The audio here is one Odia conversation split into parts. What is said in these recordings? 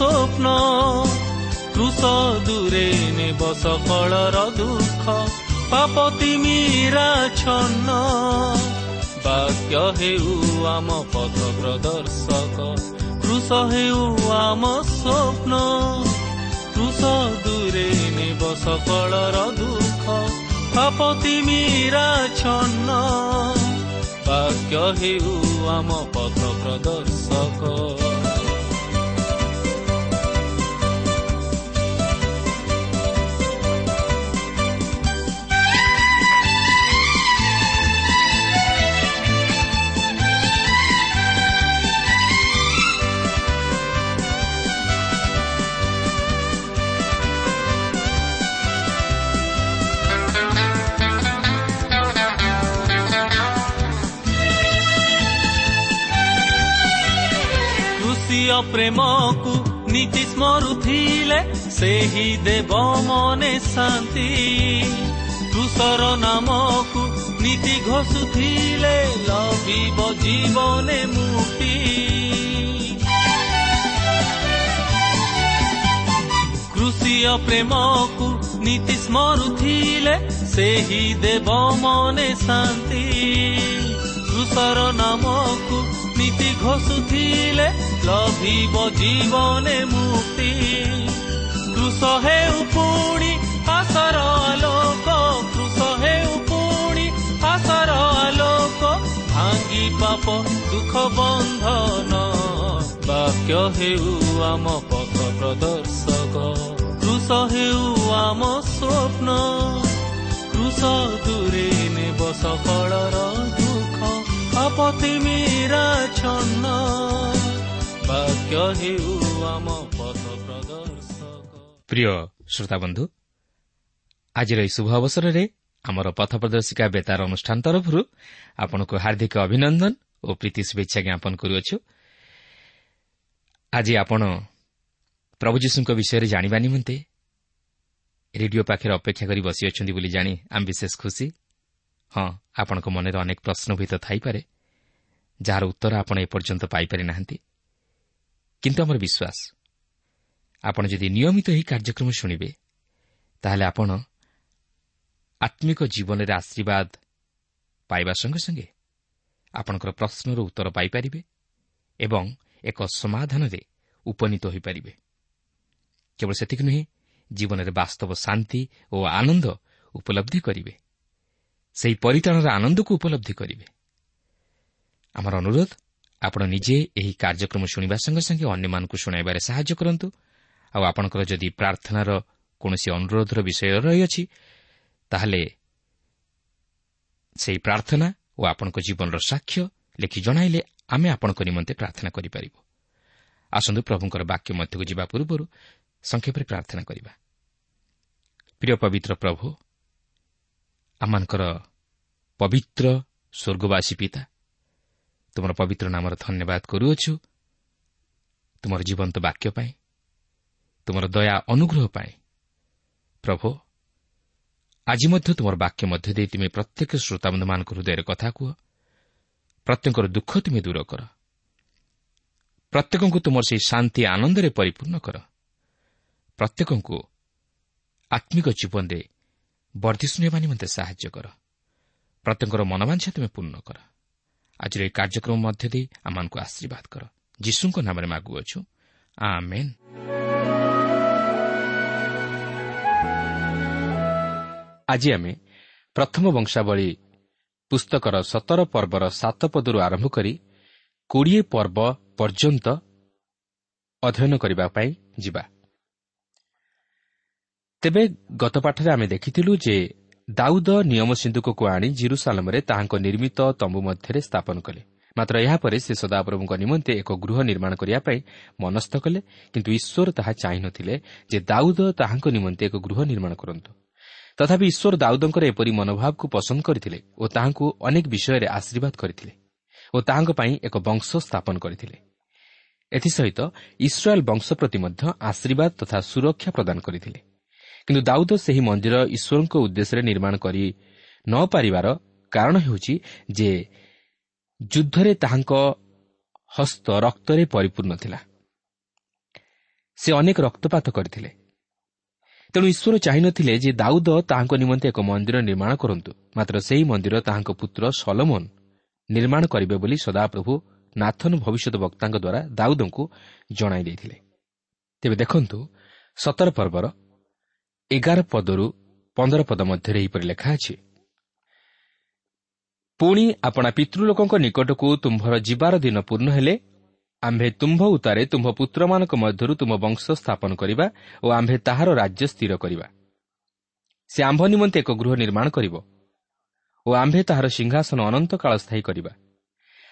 स्वप्स दुरी नै बस र दुख। पाप मिरा छन्न। भाक्य हे आम पथ प्रदर्शक रुस हे आम स्वप्न। दुई नकल र दुख। पाप मिरा छन्न। भाक्य हे आम पथ प्रदर्शक ପ୍ରେମକୁ ନୀତି ସ୍ମରୁଥିଲେ ସେହି ଦେବ ମନେ ଶାନ୍ତି। କୃଷର ନାମକୁ ନୀତି ଘୋଷୁଥିଲେ ଲଭିବ ଜୀବନେ ମୁକ୍ତି। କୃଷିୟ ପ୍ରେମକୁ ନୀତି ସ୍ମରୁଥିଲେ ସେହି ଦେବ ମନେ ଶାନ୍ତି। କୃଷର ନାମକୁ ନୀତି ଘୋଷୁଥିଲେ ଲଭିବ ଜୀବନେ ମୁକ୍ତି। କୃଷ ହେଉ ପୁଣି ଆଶର ଆଲୋକ କୃଷ ହେଉ ପୁଣି ଆଶର ଆଲୋକ ଭାଙ୍ଗି ପାପ ଦୁଃଖ ବନ୍ଧନ। ବାକ୍ୟ ହେଉ ଆମ ପଥ ପ୍ରଦର୍ଶକ କୃଷ ହେଉ ଆମ ସ୍ୱପ୍ନ। କୃଷ ଦୂରେ ନେବ ସକଳର ଆଜିର ଏହି ଶୁଭ ଅବସରରେ ଆମର ପଥ ପ୍ରଦର୍ଶିକା ବେତାର ଅନୁଷ୍ଠାନ ତରଫରୁ ଆପଣଙ୍କୁ ହାର୍ଦ୍ଦିକ ଅଭିନନ୍ଦନ ଓ ପ୍ରୀତି ଶୁଭେଚ୍ଛା ଜ୍ଞାପନ କରୁଅଛୁ। ଆଜି ଆପଣ ପ୍ରଭୁ ଯୀଶୁଙ୍କ ବିଷୟରେ ଜାଣିବା ନିମନ୍ତେ ରେଡିଓ ପାଖରେ ଅପେକ୍ଷା କରି ବସିଅଛନ୍ତି ବୋଲି ଜାଣି ଆମେ ବିଶେଷ ଖୁସି। ହଁ ଆପଣଙ୍କ ମନରେ ଅନେକ ପ୍ରଶ୍ନଭୀତ ଥାଇପାରେ ଯାହାର ଉତ୍ତର ଆପଣ ଏପର୍ଯ୍ୟନ୍ତ ପାଇପାରି ନାହାନ୍ତି। କିନ୍ତୁ ଆମର ବିଶ୍ୱାସ ଆପଣ ଯଦି ନିୟମିତ ଏହି କାର୍ଯ୍ୟକ୍ରମ ଶୁଣିବେ ତାହେଲେ ଆପଣ ଆତ୍ମିକ ଜୀବନରେ ଆଶୀର୍ବାଦ ପାଇବା ସଙ୍ଗେ ସଙ୍ଗେ ଆପଣଙ୍କର ପ୍ରଶ୍ନର ଉତ୍ତର ପାଇପାରିବେ ଏବଂ ଏକ ସମାଧାନରେ ଉପନୀତ ହୋଇପାରିବେ। କେବଳ ସେତିକି ନୁହେଁ ଜୀବନରେ ବାସ୍ତବ ଶାନ୍ତି ଓ ଆନନ୍ଦ ଉପଲବ୍ଧି କରିବେ। ସେହି ପରିତାଣର ଆନନ୍ଦକୁ ଉପଲବ୍ଧି କରିବେ। ଆମର ଅନୁରୋଧ ଆପଣ ନିଜେ ଏହି କାର୍ଯ୍ୟକ୍ରମ ଶୁଣିବା ସଙ୍ଗେ ସଙ୍ଗେ ଅନ୍ୟମାନଙ୍କୁ ଶୁଣାଇବାରେ ସାହାଯ୍ୟ କରନ୍ତୁ। ଆଉ ଆପଣଙ୍କର ଯଦି ପ୍ରାର୍ଥନାର କୌଣସି ଅନୁରୋଧର ବିଷୟ ରହିଅଛି ତାହେଲେ ସେହି ପ୍ରାର୍ଥନା ଓ ଆପଣଙ୍କ ଜୀବନର ସାକ୍ଷ୍ୟ ଲେଖି ଜଣାଇଲେ ଆମେ ଆପଣଙ୍କ ନିମନ୍ତେ ପ୍ରାର୍ଥନା କରିପାରିବୁ। ଆସନ୍ତୁ ପ୍ରଭୁଙ୍କର ବାକ୍ୟ ମଧ୍ୟକୁ ଯିବା ପୂର୍ବରୁ ସଂକ୍ଷେପରେ ପ୍ରାର୍ଥନା କରିବା। ପ୍ରିୟ ପବିତ୍ର ପ୍ରଭୁ ଆମମାନଙ୍କର ପବିତ୍ର ସ୍ୱର୍ଗବାସୀ ପିତା। ତୁମର ପବିତ୍ର ନାମର ଧନ୍ୟବାଦ କରୁଅଛୁ ତୁମର ଜୀବନ୍ତ ବାକ୍ୟ ପାଇଁ ତୁମର ଦୟା ଅନୁଗ୍ରହ ପାଇଁ। ପ୍ରଭୁ ଆଜି ମଧ୍ୟ ତୁମର ବାକ୍ୟ ମଧ୍ୟ ଦେଇ ତୁମେ ପ୍ରତ୍ୟେକ ଶ୍ରୋତାବନ୍ଧମାନଙ୍କ ହୃଦୟରେ କଥା କୁହ। ପ୍ରତ୍ୟେକଙ୍କର ଦୁଃଖ ତୁମେ ଦୂର କର। ପ୍ରତ୍ୟେକଙ୍କୁ ତୁମର ସେହି ଶାନ୍ତି ଆନନ୍ଦରେ ପରିପୂର୍ଣ୍ଣ କର। ପ୍ରତ୍ୟେକଙ୍କୁ ଆତ୍ମିକ ଜୀବନରେ ବର୍ଦ୍ଧିଷ୍ଣୁ ହେବା ନିମନ୍ତେ ସାହାଯ୍ୟ କର। ପ୍ରତ୍ୟେକଙ୍କର ମନବାଞ୍ଛା ତୁମେ ପୂର୍ଣ୍ଣ କର। ଆଜିର ଏହି କାର୍ଯ୍ୟକ୍ରମ ମଧ୍ୟ ଦେଇ ଆମମାନଙ୍କୁ ଆଶୀର୍ବାଦ କର। ଯୀଶୁଙ୍କ ନାମରେ ମାଗୁଅଛୁ ଆଜି ଆମେ ପ୍ରଥମ ବଂଶାବଳୀ ପୁସ୍ତକର ସତର ପର୍ବର ସାତ ପଦରୁ ଆରମ୍ଭ କରି କୋଡ଼ିଏ ପର୍ବ ପର୍ଯ୍ୟନ୍ତ ଅଧ୍ୟୟନ କରିବା ପାଇଁ ଯିବା। ତେବେ ଗତ ପାଠରେ ଆମେ ଦେଖିଥିଲୁ ଯେ ଦାଉଦ ନିୟମ ସିନ୍ଧୁକକୁ ଆଣି ଜିରୁସାଲମରେ ତାହାଙ୍କ ନିର୍ମିତ ତମ୍ବୁ ମଧ୍ୟରେ ସ୍ଥାପନ କଲେ। ମାତ୍ର ଏହାପରେ ସେ ସଦାପ୍ରଭୁଙ୍କ ନିମନ୍ତେ ଏକ ଗୃହ ନିର୍ମାଣ କରିବା ପାଇଁ ମନସ୍ଥ କଲେ କିନ୍ତୁ ଈଶ୍ୱର ତାହା ଚାହିଁନଥିଲେ ଯେ ଦାଉଦ ତାହାଙ୍କ ନିମନ୍ତେ ଏକ ଗୃହ ନିର୍ମାଣ କରନ୍ତୁ। ତଥାପି ଈଶ୍ୱର ଦାଉଦଙ୍କର ଏପରି ମନୋଭାବକୁ ପସନ୍ଦ କରିଥିଲେ ଓ ତାହାଙ୍କୁ ଅନେକ ବିଷୟରେ ଆଶୀର୍ବାଦ କରିଥିଲେ ଓ ତାହାଙ୍କ ପାଇଁ ଏକ ବଂଶ ସ୍ଥାପନ କରିଥିଲେ। ଏଥିସହିତ ଇସ୍ରାଏଲ୍ ବଂଶ ପ୍ରତି ମଧ୍ୟ ଆଶୀର୍ବାଦ ତଥା ସୁରକ୍ଷା ପ୍ରଦାନ କରିଥିଲେ। କିନ୍ତୁ ଦାଉଦ ସେହି ମନ୍ଦିର ଈଶ୍ୱରଙ୍କ ଉଦ୍ଦେଶ୍ୟରେ ନିର୍ମାଣ କରି ନ ପାରିବାର କାରଣ ହେଉଛି ଯେ ଯୁଦ୍ଧରେ ତାହାଙ୍କ ହସ୍ତ ରକ୍ତରେ ପରିପୂର୍ଣ୍ଣ ଥିଲା। ସେ ଅନେକ ରକ୍ତପାତ କରିଥିଲେ। ତେଣୁ ଈଶ୍ୱର ଚାହିଁନଥିଲେ ଯେ ଦାଉଦ ତାହାଙ୍କ ନିମନ୍ତେ ଏକ ମନ୍ଦିର ନିର୍ମାଣ କରନ୍ତୁ। ମାତ୍ର ସେହି ମନ୍ଦିର ତାହାଙ୍କ ପୁତ୍ର ସଲମୋନ୍ ନିର୍ମାଣ କରିବେ ବୋଲି ସଦାପ୍ରଭୁ ନାଥନ ଭବିଷ୍ୟତ ବକ୍ତାଙ୍କ ଦ୍ୱାରା ଦାଉଦଙ୍କୁ ଜଣାଇ ଦେଇଥିଲେ। ତେବେ ଦେଖନ୍ତୁ ସତର ପର୍ବର ଏଗାର ପଦରୁ ପନ୍ଦର ପଦ ମଧ୍ୟରେ ଏହିପରି ଲେଖା ଅଛି। ପୁଣି ଆପଣା ପିତୃଲୋକଙ୍କ ନିକଟକୁ ତୁମ୍ଭର ଯିବାର ଦିନ ପୂର୍ଣ୍ଣ ହେଲେ ଆମ୍ଭେ ତୁମ୍ଭ ଉତ୍ତାରେ ତୁମ୍ଭ ପୁତ୍ରମାନଙ୍କ ମଧ୍ୟରୁ ତୁମ୍ଭ ବଂଶ ସ୍ଥାପନ କରିବା ଓ ଆମ୍ଭେ ତାହାର ରାଜ୍ୟ ସ୍ଥିର କରିବା। ସେ ଆମ୍ଭ ନିମନ୍ତେ ଏକ ଗୃହ ନିର୍ମାଣ କରିବ ଓ ଆମ୍ଭେ ତାହାର ସିଂହାସନ ଅନନ୍ତ କାଳ ସ୍ଥାୟୀ କରିବା।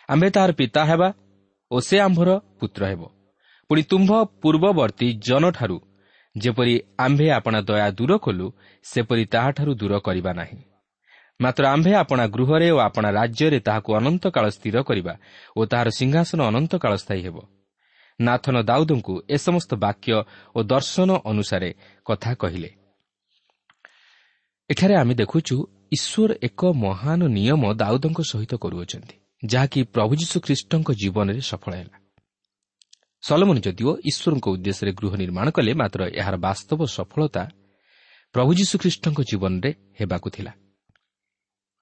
ଆମ୍ଭେ ତାହାର ପିତା ହେବା ଓ ସେ ଆମ୍ଭର ପୁତ୍ର ହେବ। ପୁଣି ତୁମ୍ଭ ପୂର୍ବବର୍ତ୍ତୀ ଜନଠାରୁ ଯେପରି ଆମ୍ଭେ ଆପଣା ଦୟା ଦୂର କଲୁ ସେପରି ତାହାଠାରୁ ଦୂର କରିବା ନାହିଁ। ମାତ୍ର ଆମ୍ଭେ ଆପଣା ଗୃହରେ ଓ ଆପଣା ରାଜ୍ୟରେ ତାହାକୁ ଅନନ୍ତ କାଳ ସ୍ଥିର କରିବା ଓ ତାହାର ସିଂହାସନ ଅନନ୍ତ କାଳ ସ୍ଥାୟୀ ହେବ। ନାଥନ ଦାଉଦଙ୍କୁ ଏ ସମସ୍ତ ବାକ୍ୟ ଓ ଦର୍ଶନ ଅନୁସାରେ କଥା କହିଲେ। ଏଠାରେ ଆମେ ଦେଖୁଛୁ ଈଶ୍ୱର ଏକ ମହାନ ନିୟମ ଦାଉଦଙ୍କ ସହିତ କରୁଅଛନ୍ତି ଯାହାକି ପ୍ରଭୁ ଯୀଶୁଖ୍ରୀଷ୍ଟଙ୍କ ଜୀବନରେ ସଫଳ ହେଲା। ସଲମନ ଯଦିଓ ଈଶ୍ୱରଙ୍କ ଉଦ୍ଦେଶ୍ୟରେ ଗୃହ ନିର୍ମାଣ କଲେ ମାତ୍ର ଏହାର ବାସ୍ତବ ସଫଳତା ପ୍ରଭୁ ଯୀଶୁଖ୍ରୀଷ୍ଟଙ୍କ ଜୀବନରେ ହେବାକୁ ଥିଲା।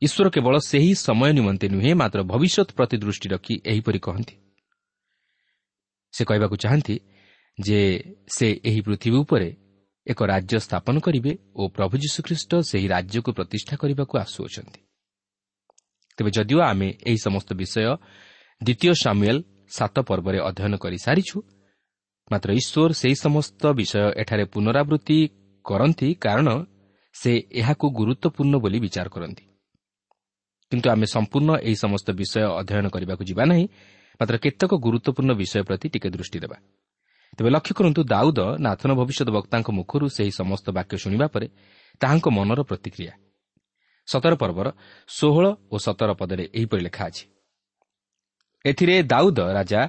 ଈଶ୍ୱର କେବଳ ସେହି ସମୟ ନିମନ୍ତେ ନୁହେଁ ମାତ୍ର ଭବିଷ୍ୟତ ପ୍ରତି ଦୃଷ୍ଟି ରଖି ଏହିପରି କହନ୍ତି। ସେ କହିବାକୁ ଚାହାନ୍ତି ଯେ ସେ ଏହି ପୃଥିବୀ ଉପରେ ଏକ ରାଜ୍ୟ ସ୍ଥାପନ କରିବେ ଓ ପ୍ରଭୁ ଯୀଶୁଖ୍ରୀଷ୍ଟ ସେହି ରାଜ୍ୟକୁ ପ୍ରତିଷ୍ଠା କରିବାକୁ ଆସୁଅଛନ୍ତି। ତେବେ ଯଦିଓ ଆମେ ଏହି ସମସ୍ତ ବିଷୟ ଦ୍ୱିତୀୟ ସାମୁଏଲ୍ ସାତ ପର୍ବରେ ଅଧ୍ୟୟନ କରିସାରିଛୁ ମାତ୍ର ଈଶ୍ୱର ସେହି ସମସ୍ତ ବିଷୟ ଏଠାରେ ପୁନରାବୃତ୍ତି କରନ୍ତି କାରଣ ସେ ଏହାକୁ ଗୁରୁତ୍ୱପୂର୍ଣ୍ଣ ବୋଲି ବିଚାର କରନ୍ତି। କିନ୍ତୁ ଆମେ ସମ୍ପୂର୍ଣ୍ଣ ଏହି ସମସ୍ତ ବିଷୟ ଅଧ୍ୟୟନ କରିବାକୁ ଯିବା ନାହିଁ ମାତ୍ର କେତେକ ଗୁରୁତ୍ୱପୂର୍ଣ୍ଣ ବିଷୟ ପ୍ରତି ଟିକେ ଦୃଷ୍ଟି ଦେବା। ତେବେ ଲକ୍ଷ୍ୟ କରନ୍ତୁ ଦାଉଦ ନାଥନ ଭବିଷ୍ୟତ ବକ୍ତାଙ୍କ ମୁଖରୁ ସେହି ସମସ୍ତ ବାକ୍ୟ ଶୁଣିବା ପରେ ତାହାଙ୍କ ମନର ପ୍ରତିକ୍ରିୟା। ସତର ପର୍ବର ଷୋହଳ ଓ ସତର ପଦରେ ଏହିପରି ଲେଖା ଅଛି ଏଥିରେ ଦାଉଦ ରାଜା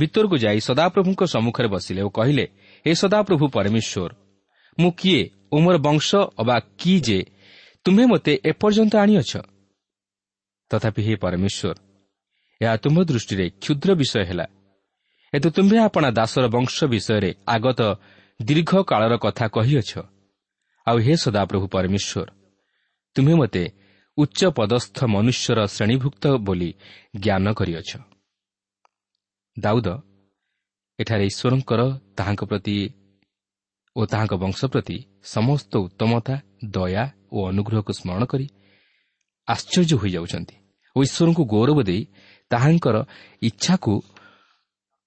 ଭିତରକୁ ଯାଇ ସଦାପ୍ରଭୁଙ୍କ ସମ୍ମୁଖରେ ବସିଲେ ଓ କହିଲେ ହେ ସଦାପ୍ରଭୁ ପରମେଶ୍ୱର ମୁଁ କିଏ ଓ ମୋର ବଂଶ ଅବା କି ଯେ ତୁମ୍ଭେ ମୋତେ ଏପର୍ଯ୍ୟନ୍ତ ଆଣିଅଛ? ତଥାପି ହେ ପରମେଶ୍ୱର ଏହା ତୁମ୍ଭ ଦୃଷ୍ଟିରେ କ୍ଷୁଦ୍ର ବିଷୟ ହେଲା। ଏତ ତୁମ୍ଭେ ଆପଣା ଦାସର ବଂଶ ବିଷୟରେ ଆଗତ ଦୀର୍ଘ କାଳର କଥା କହିଅଛ। ଆଉ ହେ ସଦାପ୍ରଭୁ ପରମେଶ୍ୱର ତୁମ୍ଭେ ମୋତେ ଉଚ୍ଚ ପଦସ୍ଥ ମନୁଷ୍ୟର ଶ୍ରେଣୀଭୁକ୍ତ ବୋଲି ଜ୍ଞାନ କରିଅଛ। ଦାଉଦ ଏଠାରେ ଈଶ୍ୱରଙ୍କର ତାହାଙ୍କ ପ୍ରତି ଓ ତାହାଙ୍କ ବଂଶ ପ୍ରତି ସମସ୍ତ ଉତ୍ତମତା ଦୟା ଓ ଅନୁଗ୍ରହକୁ ସ୍ମରଣ କରି ଆଶ୍ଚର୍ଯ୍ୟ ହୋଇଯାଉଛନ୍ତି ଓ ଈଶ୍ୱରଙ୍କୁ ଗୌରବ ଦେଇ ତାହାଙ୍କର ଇଚ୍ଛାକୁ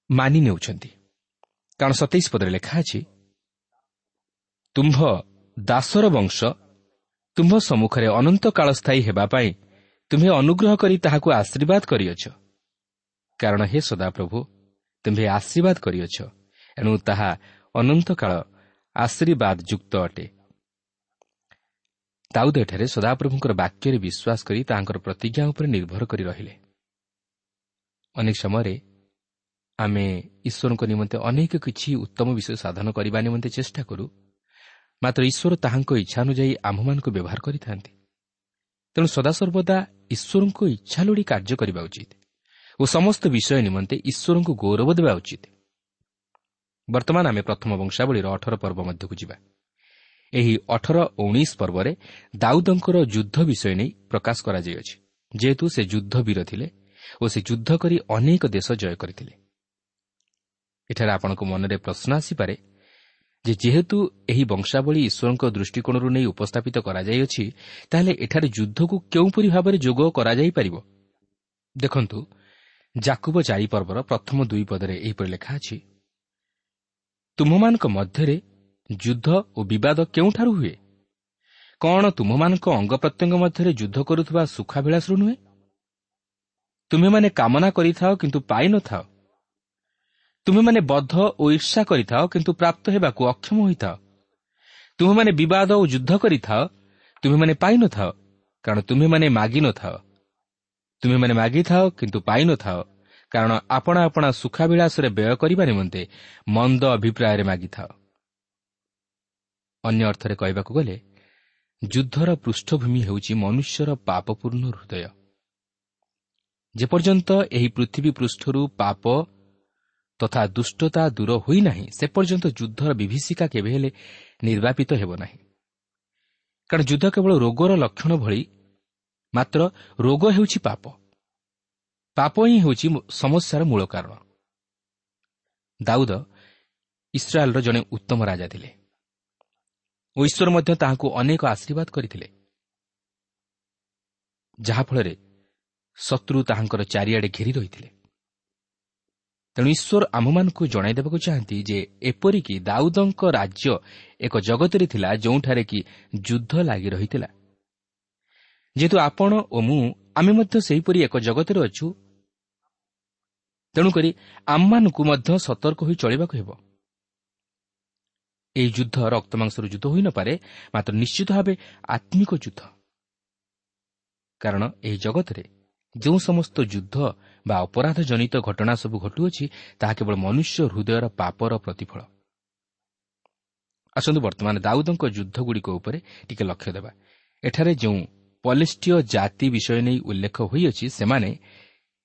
ମାନି ନେଉଛନ୍ତି। କାରଣ ସତେଇଶ ପଦରେ ଲେଖା ଅଛି ତୁମ୍ଭ ଦାସର ବଂଶ ତୁମ୍ଭ ସମ୍ମୁଖରେ ଅନନ୍ତ କାଳ ସ୍ଥାୟୀ ହେବା ପାଇଁ ତୁମ୍ଭେ ଅନୁଗ୍ରହ କରି ତାହାକୁ ଆଶୀର୍ବାଦ କରିଅଛ। କାରଣ ହେ ସଦାପ୍ରଭୁ ତୁମ୍ଭେ ଆଶୀର୍ବାଦ କରିଅଛ ଏଣୁ ତାହା ଅନନ୍ତ କାଳ ଆଶୀର୍ବାଦ ଯୁକ୍ତ ଅଟେ। ଦାଉଦ ଏଠାରେ ସଦାପ୍ରଭୁଙ୍କର ବାକ୍ୟରେ ବିଶ୍ୱାସ କରି ତାହାଙ୍କର ପ୍ରତିଜ୍ଞା ଉପରେ ନିର୍ଭର କରି ରହିଲେ। ଅନେକ ସମୟରେ ଆମେ ଈଶ୍ୱରଙ୍କ ନିମନ୍ତେ ଅନେକ କିଛି ଉତ୍ତମ ବିଷୟ ସାଧନ କରିବା ନିମନ୍ତେ ଚେଷ୍ଟା କରୁ ମାତ୍ର ଈଶ୍ୱର ତାହାଙ୍କ ଇଚ୍ଛା ଅନୁଯାୟୀ ଆମ୍ଭମାନଙ୍କୁ ବ୍ୟବହାର କରିଥାନ୍ତି। ତେଣୁ ସଦାସର୍ବଦା ଈଶ୍ୱରଙ୍କ ଇଚ୍ଛା ଲୋଡ଼ି କାର୍ଯ୍ୟ କରିବା ଉଚିତ। ଓ ସମସ୍ତ ବିଷୟ ନିମନ୍ତେ ଈଶ୍ୱରଙ୍କୁ ଗୌରବ ଦେବା ଉଚିତ। ବର୍ତ୍ତମାନ ଆମେ ପ୍ରଥମ ବଂଶାବଳୀର ଅଠର ପର୍ବ ମଧ୍ୟକୁ ଯିବା। ଏହି ଅଠର ଉଣେଇଶ ପର୍ବରେ ଦାଉଦଙ୍କର ଯୁଦ୍ଧ ବିଷୟ ନେଇ ପ୍ରକାଶ କରାଯାଇଅଛି। ଯେହେତୁ ସେ ଯୁଦ୍ଧ ବୀର ଥିଲେ ଓ ସେ ଯୁଦ୍ଧ କରି ଅନେକ ଦେଶ ଜୟ କରିଥିଲେ। ଏଠାରେ ଆପଣଙ୍କ ମନରେ ପ୍ରଶ୍ନ ଆସିପାରେ ଯେ ଯେହେତୁ ଏହି ବଂଶାବଳୀ ଈଶ୍ୱରଙ୍କ ଦୃଷ୍ଟିକୋଣରୁ ନେଇ ଉପସ୍ଥାପିତ କରାଯାଇଅଛି ତାହେଲେ ଏଠାରେ ଯୁଦ୍ଧକୁ କେଉଁପରି ଭାବରେ ଯୋଗ କରାଯାଇପାରିବ? ଦେଖନ୍ତୁ ଜାକୁବ ଚାରି ପର୍ବର ପ୍ରଥମ ଦୁଇ ପଦରେ ଏହିପରି ଲେଖା ଅଛି ତୁମମାନଙ୍କ ମଧ୍ୟରେ ଯୁଦ୍ଧ ଓ ବିବାଦ କେଉଁଠାରୁ ହୁଏ? କ'ଣ ତୁମମାନଙ୍କ ଅଙ୍ଗ ପ୍ରତ୍ୟଙ୍ଗ ମଧ୍ୟରେ ଯୁଦ୍ଧ କରୁଥିବା ସୁଖାଭିଳାଷରୁ ନୁହେଁ? ତୁମେମାନେ କାମନା କରିଥାଅ କିନ୍ତୁ ପାଇନଥାଅ ତୁମେମାନେ ବଦ୍ଧ ଓ ଈର୍ଷା କରିଥାଅ କିନ୍ତୁ ପ୍ରାପ୍ତ ହେବାକୁ ଅକ୍ଷମ ହୋଇଥାଅ। ତୁମେମାନେ ବିବାଦ ଓ ଯୁଦ୍ଧ କରିଥାଅ ତୁମେମାନେ ପାଇନଥାଅ କାରଣ ତୁମେମାନେ ମାଗିନଥାଅ ତୁମେମାନେ ମାଗିଥାଅ କିନ୍ତୁ ପାଇନଥାଅ କାରଣ ଆପଣା ଆପଣା ସୁଖାଭିଳାଷରେ ବ୍ୟୟ କରିବା ନିମନ୍ତେ ମନ୍ଦ ଅଭିପ୍ରାୟରେ ମାଗିଥାଅ ଅନ୍ୟ ଅର୍ଥରେ କହିବାକୁ ଗଲେ ଯୁଦ୍ଧର ପୃଷ୍ଠଭୂମି ହେଉଛି ମନୁଷ୍ୟର ପାପପୂର୍ଣ୍ଣ ହୃଦୟ। ଯେପର୍ଯ୍ୟନ୍ତ ଏହି ପୃଥିବୀ ପୃଷ୍ଠରୁ ପାପ ତଥା ଦୁଷ୍ଟତା ଦୂର ହୋଇନାହିଁ ସେ ପର୍ଯ୍ୟନ୍ତ ଯୁଦ୍ଧର ବିଭୀଷିକା କେବେ ହେଲେ ନିର୍ବାପିତ ହେବ ନାହିଁ। କାରଣ ଯୁଦ୍ଧ କେବଳ ରୋଗର ଲକ୍ଷଣ ଭଳି ମାତ୍ର ରୋଗ ହେଉଛି ପାପ। ପାପ ହିଁ ହେଉଛି ସମସ୍ୟାର ମୂଳ କାରଣ। ଦାଉଦ ଇସ୍ରାଏଲ୍ର ଜଣେ ଉତ୍ତମ ରାଜା ଥିଲେ। ଓ ଈଶ୍ୱର ମଧ୍ୟ ତାହାଙ୍କୁ ଅନେକ ଆଶୀର୍ବାଦ କରିଥିଲେ। ଯାହାଫଳରେ ଶତ୍ରୁ ତାହାଙ୍କର ଚାରିଆଡ଼େ ଘେରି ରହିଥିଲେ। ତେଣୁ ଈଶ୍ୱର ଆମମାନଙ୍କୁ ଜଣାଇଦେବାକୁ ଚାହାନ୍ତି ଯେ ଏପରିକି ଦାଉଦଙ୍କ ରାଜ୍ୟ ଏକ ଜଗତରେ ଥିଲା ଯେଉଁଠାରେ କି ଯୁଦ୍ଧ ଲାଗି ରହିଥିଲା। ଯେହେତୁ ଆପଣ ଓ ମୁଁ ଆମେ ମଧ୍ୟ ସେହିପରି ଏକ ଜଗତରେ ଅଛୁ। ତେଣୁକରି ଆମମାନଙ୍କୁ ମଧ୍ୟ ସତର୍କ ହୋଇ ଚଳିବାକୁ ହେବ। ଏହି ଯୁଦ୍ଧ ରକ୍ତମାଂସର ଯୁଦ୍ଧ ହୋଇନପାରେ ମାତ୍ର ନିଶ୍ଚିତ ଭାବେ ଆତ୍ମିକ ଯୁଦ୍ଧ। କାରଣ ଏହି ଜଗତରେ ଯେଉଁ ସମସ୍ତ ଯୁଦ୍ଧ ବା ଅପରାଧ ଜନିତ ଘଟଣା ସବୁ ଘଟୁଅଛି ତାହା କେବଳ ମନୁଷ୍ୟ ହୃଦୟର ପାପର ପ୍ରତିଫଳ। ଆସନ୍ତୁ ବର୍ତ୍ତମାନ ଦାଉଦଙ୍କ ଯୁଦ୍ଧଗୁଡ଼ିକ ଉପରେ ଟିକେ ଲକ୍ଷ୍ୟ ଦେବା। ଏଠାରେ ଯେଉଁ ପଲିଷ୍ଟିୟ ଜାତି ବିଷୟ ନେଇ ଉଲ୍ଲେଖ ହୋଇଅଛି ସେମାନେ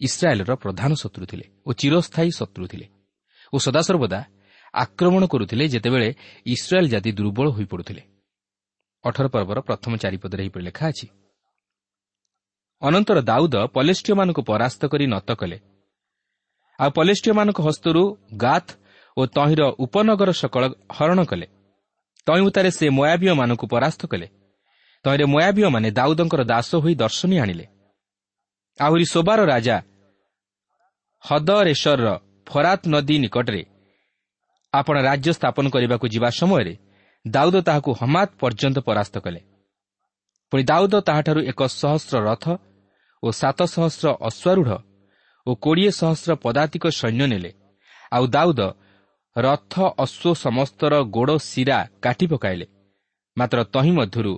ଇସ୍ରାଏଲ୍ର ପ୍ରଧାନ ଶତ୍ରୁ ଥିଲେ ଓ ଚିରସ୍ଥାୟୀ ଶତ୍ରୁ ଥିଲେ ଓ ସଦାସର୍ବଦା ଆକ୍ରମଣ କରୁଥିଲେ ଯେତେବେଳେ ଇସ୍ରାଏଲ୍ ଜାତି ଦୁର୍ବଳ ହୋଇପଡ଼ୁଥିଲେ। ଅଠର ପର୍ବର ପ୍ରଥମ ଚାରିପଦରେ ଏହିପରି ଲେଖା ଅଛି ଅନନ୍ତର ଦାଉଦ ପଲେଷ୍ଟିୟମାନଙ୍କୁ ପରାସ୍ତ କରି ନତ କଲେ। ଆଉ ପଲେଷ୍ଟିୟମାନଙ୍କ ହସ୍ତରୁ ଗାଥ୍ ଓ ତହିଁର ଉପନଗର ସକଳ ହରଣ କଲେ। ତହିଁଉତାରେ ସେ ମୟାବୀୟମାନଙ୍କୁ ପରାସ୍ତ କଲେ। ତହିଁରେ ମୟାବୀୟମାନେ ଦାଉଦଙ୍କର ଦାସ ହୋଇ ଦର୍ଶନୀ ଆଣିଲେ। ଆହୁରି ସୋବାର ରାଜା ହଦରେଶ୍ୱରର ଫରାତ ନଦୀ ନିକଟରେ ଆପଣ ରାଜ୍ୟ ସ୍ଥାପନ କରିବାକୁ ଯିବା ସମୟରେ ଦାଉଦ ତାହାକୁ ହମାତ ପର୍ଯ୍ୟନ୍ତ ପରାସ୍ତ କଲେ। ପୁଣି ଦାଉଦ ତାହାଠାରୁ ଏକ ସହସ୍ର ରଥ ଓ ସାତ ସହସ୍ର ଅଶ୍ୱାରୂଢ଼ ଓ କୋଡ଼ିଏ ସହସ୍ର ପଦାତିକ ସୈନ୍ୟ ନେଲେ। ଆଉ ଦାଉଦ ରଥ ଅଶ୍ୱ ସମସ୍ତର ଗୋଡ଼ ଶିରା କାଟି ପକାଇଲେ। ମାତ୍ର ତହିଁ ମଧ୍ୟରୁ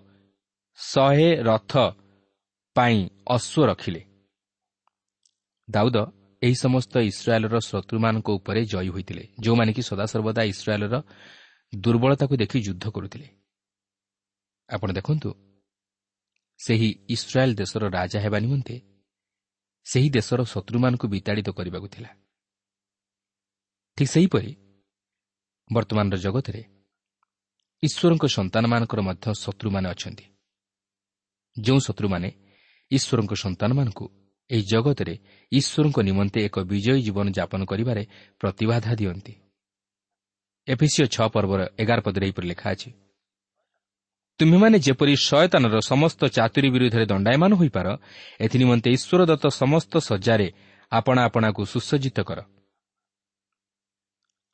ଶହେ ରଥ ପାଇଁ ଅଶ୍ୱ ରଖିଲେ। ଦାଉଦ ଏହି ସମସ୍ତ ଇସ୍ରାଏଲ୍ର ଶତ୍ରୁମାନଙ୍କ ଉପରେ ଜୟୀ ହୋଇଥିଲେ ଯେଉଁମାନେ କି ସଦାସର୍ବଦା ଇସ୍ରାଏଲ୍ର ଦୁର୍ବଳତାକୁ ଦେଖି ଯୁଦ୍ଧ କରୁଥିଲେ। ଆପଣ ଦେଖନ୍ତୁ ସେହି ଇସ୍ରାଏଲ୍ ଦେଶର ରାଜା ହେବା ନିମନ୍ତେ ସେହି ଦେଶର ଶତ୍ରୁମାନଙ୍କୁ ବିତାଡ଼ିତ କରିବାକୁ ଥିଲା। ଠିକ୍ ସେହିପରି ବର୍ତ୍ତମାନର ଜଗତରେ ଈଶ୍ୱରଙ୍କ ସନ୍ତାନମାନଙ୍କର ମଧ୍ୟ ଶତ୍ରୁମାନେ ଅଛନ୍ତି। ଯେଉଁ ଶତ୍ରୁମାନେ ଈଶ୍ୱରଙ୍କ ସନ୍ତାନମାନଙ୍କୁ ଏହି ଜଗତରେ ଈଶ୍ୱରଙ୍କ ନିମନ୍ତେ ଏକ ବିଜୟୀ ଜୀବନ ଯାପନ କରିବାରେ ପ୍ରତିବାଧା ଦିଅନ୍ତି। ଏଫିସିଓ ଛଅ ପର୍ବର ଏଗାର ପଦରେ ଏହିପରି ଲେଖା ଅଛି ତୁମେମାନେ ଯେପରି ଶୟତାନର ସମସ୍ତ ଚାତୁରୀ ବିରୁଦ୍ଧରେ ଦଣ୍ଡାୟମାନ ହୋଇପାର ଏଥିନିମନ୍ତେ ଈଶ୍ୱର ଦତ୍ତ ସମସ୍ତ ସଜ୍ଜାରେ ଆପଣା ଆପଣାକୁ ସୁସଜ୍ଜିତ କର।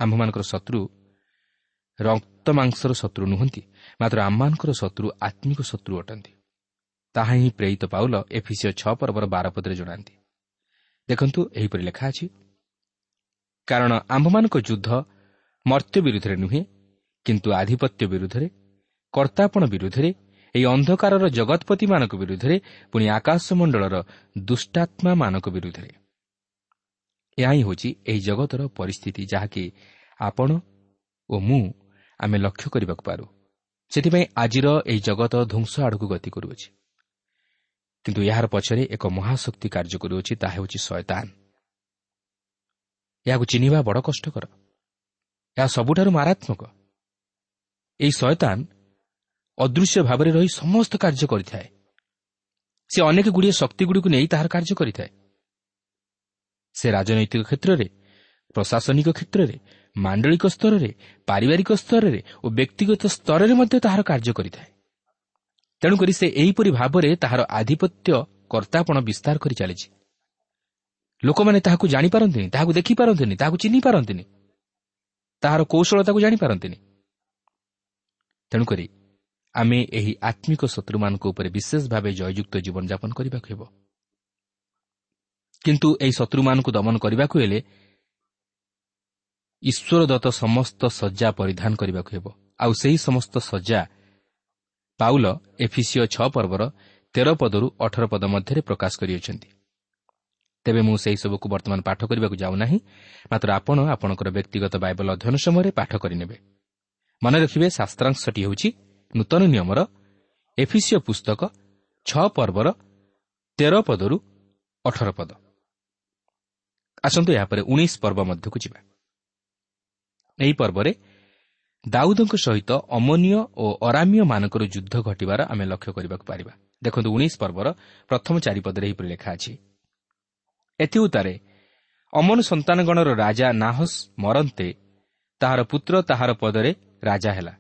ଆମ୍ଭମାନଙ୍କର ଶତ୍ରୁ ରକ୍ତ ମାଂସର ଶତ୍ରୁ ନୁହନ୍ତି ମାତ୍ର ଆମମାନଙ୍କର ଶତ୍ରୁ ଆତ୍ମିକ ଶତ୍ରୁ ଅଟନ୍ତି। ତାହା ହିଁ ପ୍ରେରିତ ପାଉଲ ଏଫିସିଓ ଛଅ ପର୍ବର ବାରପଦରେ ଜଣାନ୍ତି। ଦେଖନ୍ତୁ ଏହିପରି ଲେଖା ଅଛି। କାରଣ ଆମ୍ଭମାନଙ୍କ ଯୁଦ୍ଧ ମର୍ତ୍ତ୍ୟ ବିରୁଦ୍ଧରେ ନୁହେଁ କିନ୍ତୁ ଆଧିପତ୍ୟ ବିରୁଦ୍ଧରେ କର୍ତ୍ତାପଣ ବିରୁଦ୍ଧରେ ଏହି ଅନ୍ଧକାରର ଜଗତପତିମାନଙ୍କ ବିରୁଦ୍ଧରେ ପୁଣି ଆକାଶମଣ୍ଡଳର ଦୁଷ୍ଟାତ୍ମାମାନଙ୍କ ବିରୁଦ୍ଧରେ। ଏହା ହିଁ ହେଉଛି ଏହି ଜଗତର ପରିସ୍ଥିତି ଯାହାକି ଆପଣ ଓ ମୁଁ ଆମେ ଲକ୍ଷ୍ୟ କରିବାକୁ ପାରୁ। ସେଥିପାଇଁ ଆଜିର ଏହି ଜଗତ ଧ୍ୱଂସ ଆଡ଼କୁ ଗତି କରୁଅଛି। କିନ୍ତୁ ଏହାର ପଛରେ ଏକ ମହାଶକ୍ତି କାର୍ଯ୍ୟ କରୁଅଛି ତାହା ହେଉଛି ଶୟତାନ ଏହାକୁ ଚିହ୍ନିବା ବଡ଼ କଷ୍ଟକର ଏହା ସବୁଠାରୁ ମାରାତ୍ମକ ଏହି ଶୟତାନ ଅଦୃଶ୍ୟ ଭାବରେ ରହି ସମସ୍ତ କାର୍ଯ୍ୟ କରିଥାଏ ସେ ଅନେକ ଗୁଡ଼ିଏ ଶକ୍ତିଗୁଡ଼ିକୁ ନେଇ ତାହାର କାର୍ଯ୍ୟ କରିଥାଏ ସେ ରାଜନୈତିକ କ୍ଷେତ୍ରରେ ପ୍ରଶାସନିକ କ୍ଷେତ୍ରରେ ମାଣ୍ଡଳିକ ସ୍ତରରେ ପାରିବାରିକ ସ୍ତରରେ ଓ ବ୍ୟକ୍ତିଗତ ସ୍ତରରେ ମଧ୍ୟ ତାହାର କାର୍ଯ୍ୟ କରିଥାଏ ତେଣୁକରି ସେ ଏହିପରି ଭାବରେ ତାହାର ଆଧିପତ୍ୟ କର୍ତ୍ତାପଣ ବିସ୍ତାର କରି ଚାଲିଛି। ଲୋକମାନେ ତାହାକୁ ଜାଣିପାରନ୍ତିନି ତାହାକୁ ଦେଖିପାରନ୍ତିନି ତାହାକୁ ଚିହ୍ନି ପାରନ୍ତିନି ତାହାର କୌଶଳତାକୁ ଜାଣିପାରନ୍ତିନି। ତେଣୁକରି ଆମେ ଏହି ଆତ୍ମିକ ଶତ୍ରୁମାନଙ୍କ ଉପରେ ବିଶେଷ ଭାବେ ଜୟଯୁକ୍ତ ଜୀବନଯାପନ କରିବାକୁ ହେବ। କିନ୍ତୁ ଏହି ଶତ୍ରୁମାନଙ୍କୁ ଦମନ କରିବାକୁ ହେଲେ ଈଶ୍ୱର ଦତ୍ତ ସମସ୍ତ ଶଯ୍ୟା ପରିଧାନ କରିବାକୁ ହେବ। ଆଉ ସେହି ସମସ୍ତ ଶଯ୍ୟା ପାଉଲ ଏଫିସିଓ ଛଅ ପର୍ବର ତେର ପଦରୁ ଅଠର ପଦ ମଧ୍ୟରେ ପ୍ରକାଶ କରିଅଛନ୍ତି। ତେବେ ମୁଁ ସେହିସବୁକୁ ବର୍ତ୍ତମାନ ପାଠ କରିବାକୁ ଯାଉନାହିଁ ମାତ୍ର ଆପଣ ଆପଣଙ୍କର ବ୍ୟକ୍ତିଗତ ବାଇବଲ ଅଧ୍ୟୟନ ସମୟରେ ପାଠ କରିନେବେ। ମନେ ରଖିବେ ଶାସ୍ତ୍ରାଂଶଟି ହେଉଛି ନୂତନ ନିୟମର ଏଫିସିଓ ପୁସ୍ତକ ଛଅ ପର୍ବର ତେର ପଦରୁ ଅଠର ପଦ। ଆସନ୍ତୁ ଏହାପରେ ଉଣେଇଶ ପର୍ବ ମଧ୍ୟକୁ ଯିବା। ଏହି ପର୍ବରେ ଦାଉଦଙ୍କ ସହିତ ଅମନୀୟ ଓ ଅରାମୀୟମାନଙ୍କର ଯୁଦ୍ଧ ଘଟିବାର ଆମେ ଲକ୍ଷ୍ୟ କରିବାକୁ ପାରିବା। ଦେଖନ୍ତୁ ଉଣେଇଶ ପର୍ବର ପ୍ରଥମ ଚାରିପଦରେ ଏହିପରି ଲେଖା ଅଛି। ଏଥିଉତାରେ ଅମନ ସନ୍ତାନଗଣର ରାଜା ନାହସ୍ ମରନ୍ତେ ତାହାର ପୁତ୍ର ତାହାର ପଦରେ ରାଜା ହେଲା।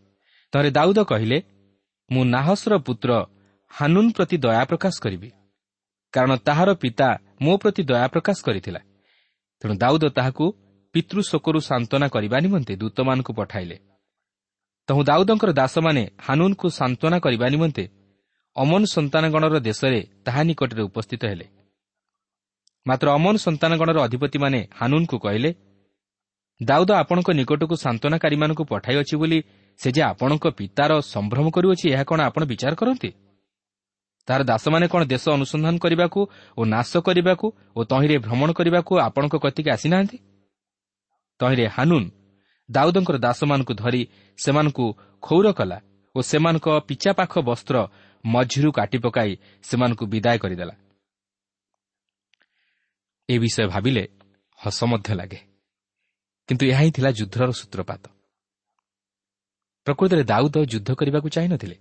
ଥରେ ଦାଉଦ କହିଲେ ମୁଁ ନାହସ୍ର ପୁତ୍ର ହାନୁନ୍ ପ୍ରତି ଦୟା ପ୍ରକାଶ କରିବି କାରଣ ତାହାର ପିତା ମୋ ପ୍ରତି ଦୟା ପ୍ରକାଶ କରିଥିଲା। ତେଣୁ ଦାଉଦ ତାହାକୁ ପିତୃଶୋକରୁ ସାନ୍ତ୍ୱନା କରିବା ନିମନ୍ତେ ଦୂତମାନଙ୍କୁ ପଠାଇଲେ। ତହୁ ଦାଉଦଙ୍କର ଦାସମାନେ ହାନୁନ୍କୁ ସାନ୍ତ୍ୱନା କରିବା ନିମନ୍ତେ ଅମନ ସନ୍ତାନଗଣର ଦେଶରେ ତାହା ନିକଟରେ ଉପସ୍ଥିତ ହେଲେ। ମାତ୍ର ଅମନ ସନ୍ତାନଗଣର ଅଧିପତିମାନେ ହାନୁନ୍କୁ କହିଲେ ଦାଉଦ ଆପଣଙ୍କ ନିକଟକୁ ସାନ୍ତ୍ୱନାକାରୀମାନଙ୍କୁ ପଠାଇଅଛି ବୋଲି ସେ ଯେ ଆପଣଙ୍କ ପିତାର ସମ୍ଭ୍ରମ କରୁଅଛି ଏହା କ'ଣ ଆପଣ ବିଚାର କରନ୍ତି? ତାହାର ଦାସମାନେ କ'ଣ ଦେଶ ଅନୁସନ୍ଧାନ କରିବାକୁ ଓ ନାଶ କରିବାକୁ ଓ ତହିଁରେ ଭ୍ରମଣ କରିବାକୁ ଆପଣଙ୍କ କତିକି ଆସିନାହାନ୍ତି? ତହିଁରେ ହାନୁନ୍ ଦାଉଦଙ୍କର ଦାସମାନଙ୍କୁ ଧରି ସେମାନଙ୍କୁ କ୍ଷୌର କଲା ଓ ସେମାନଙ୍କ ପିଚାପାଖ ବସ୍ତ୍ର ମଝିରୁ କାଟି ପକାଇ ସେମାନଙ୍କୁ ବିଦାୟ କରିଦେଲା। ଏ ବିଷୟ ଭାବିଲେ ହସ ମଧ୍ୟ ଲାଗେ। କିନ୍ତୁ ଏହା ହିଁ ଥିଲା ଯୁଦ୍ଧର ସୂତ୍ରପାତ। ପ୍ରକୃତରେ ଦାଉଦ ଯୁଦ୍ଧ କରିବାକୁ ଚାହିଁନଥିଲେ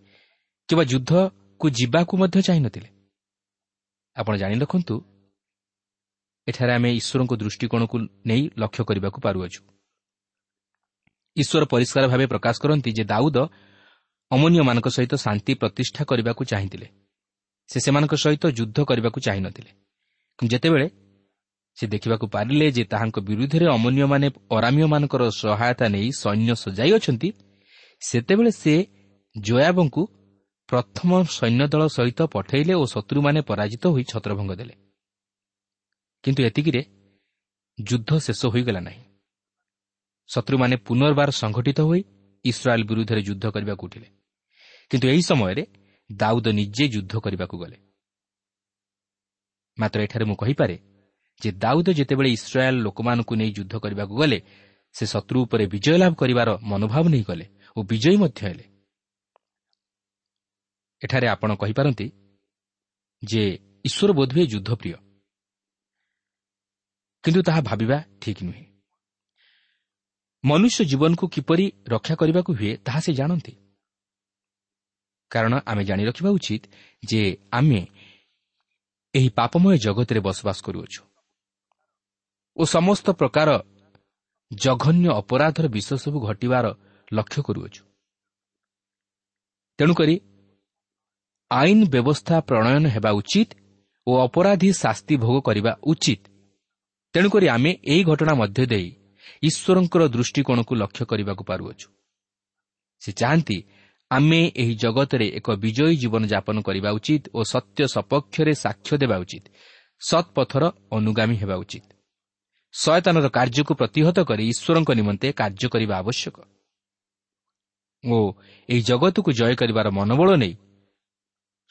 କିମ୍ବା ଯୁଦ୍ଧକୁ ଯିବାକୁ ମଧ୍ୟ ଚାହିଁନଥିଲେ। ଆପଣ ଜାଣି ରଖନ୍ତୁ ଏଠାରେ ଆମେ ଈଶ୍ୱରଙ୍କ ଦୃଷ୍ଟିକୋଣକୁ ନେଇ ଲକ୍ଷ୍ୟ କରିବାକୁ ପାରୁଅଛୁ। ଈଶ୍ୱର ପରିଷ୍କାର ଭାବେ ପ୍ରକାଶ କରନ୍ତି ଯେ ଦାଉଦ ଅମନୀୟମାନଙ୍କ ସହିତ ଶାନ୍ତି ପ୍ରତିଷ୍ଠା କରିବାକୁ ଚାହିଁଥିଲେ। ସେ ସେମାନଙ୍କ ସହିତ ଯୁଦ୍ଧ କରିବାକୁ ଚାହିଁନଥିଲେ। ଯେତେବେଳେ ସେ ଦେଖିବାକୁ ପାରିଲେ ଯେ ତାହାଙ୍କ ବିରୁଦ୍ଧରେ ଅମନ୍ୟମାନେ ଅରାମୀୟମାନଙ୍କର ସହାୟତା ନେଇ ସୈନ୍ୟ ସଜାଇ ଅଛନ୍ତି ସେତେବେଳେ ସେ ଜୟାବଙ୍କୁ ପ୍ରଥମ ସୈନ୍ୟ ଦଳ ସହିତ ପଠାଇଲେ ଓ ଶତ୍ରୁମାନେ ପରାଜିତ ହୋଇ ଛତ୍ରଭଙ୍ଗ ଦେଲେ। କିନ୍ତୁ ଏତିକିରେ ଯୁଦ୍ଧ ଶେଷ ହୋଇଗଲା ନାହିଁ। ଶତ୍ରୁମାନେ ପୁନର୍ବାର ସଂଘଟିତ ହୋଇ ଇସ୍ରାଏଲ୍ ବିରୁଦ୍ଧରେ ଯୁଦ୍ଧ କରିବାକୁ ଉଠିଲେ। କିନ୍ତୁ ଏହି ସମୟରେ ଦାଉଦ ନିଜେ ଯୁଦ୍ଧ କରିବାକୁ ଗଲେ। ମାତ୍ର ଏଠାରେ ମୁଁ କହିପାରେ ଯେ ଦାଉଦ ଯେତେବେଳେ ଇସ୍ରାଏଲ୍ ଲୋକମାନଙ୍କୁ ନେଇ ଯୁଦ୍ଧ କରିବାକୁ ଗଲେ ସେ ଶତ୍ରୁ ଉପରେ ବିଜୟ ଲାଭ କରିବାର ମନୋଭାବ ନେଇ ଗଲେ ଓ ବିଜୟୀ ମଧ୍ୟ ହେଲେ। ଏଠାରେ ଆପଣ କହିପାରନ୍ତି ଯେ ଈଶ୍ୱର ବୋଧହୁଏ ଯୁଦ୍ଧପ୍ରିୟ କିନ୍ତୁ ତାହା ଭାବିବା ଠିକ୍ ନୁହେଁ। ମନୁଷ୍ୟ ଜୀବନକୁ କିପରି ରକ୍ଷା କରିବାକୁ ହୁଏ ତାହା ସେ ଜାଣନ୍ତି। କାରଣ ଆମେ ଜାଣି ରଖିବା ଉଚିତ ଯେ ଆମେ ଏହି ପାପମୟ ଜଗତରେ ବସବାସ କରୁଅଛୁ। ଓ ସମସ୍ତ ପ୍ରକାର ଜଘନ୍ୟ ଅପରାଧର ବିଷୟ ସବୁ ଘଟିବାର ଲକ୍ଷ୍ୟ କରୁଅଛୁ। ତେଣୁକରି ଆଇନ ବ୍ୟବସ୍ଥା ପ୍ରଣୟନ ହେବା ଉଚିତ ଓ ଅପରାଧୀ ଶାସ୍ତି ଭୋଗ କରିବା ଉଚିତ। ତେଣୁକରି ଆମେ ଏହି ଘଟଣା ମଧ୍ୟ ଦେଇ ଈଶ୍ୱରଙ୍କର ଦୃଷ୍ଟିକୋଣକୁ ଲକ୍ଷ୍ୟ କରିବାକୁ ପାରୁଅଛୁ। ସେ ଚାହାନ୍ତି ଆମେ ଏହି ଜଗତରେ ଏକ ବିଜୟୀ ଜୀବନଯାପନ କରିବା ଉଚିତ ଓ ସତ୍ୟ ସପକ୍ଷରେ ସାକ୍ଷ୍ୟ ଦେବା ଉଚିତ ସତ୍ପଥର ଅନୁଗାମୀ ହେବା ଉଚିତ। ଶୟତାନର କାର୍ଯ୍ୟକୁ ପ୍ରତିହତ କରି ଈଶ୍ୱରଙ୍କ ନିମନ୍ତେ କାର୍ଯ୍ୟ କରିବା ଆବଶ୍ୟକ। ଓ ଏହି ଜଗତକୁ ଜୟ କରିବାର ମନୋବଳ ନେଇ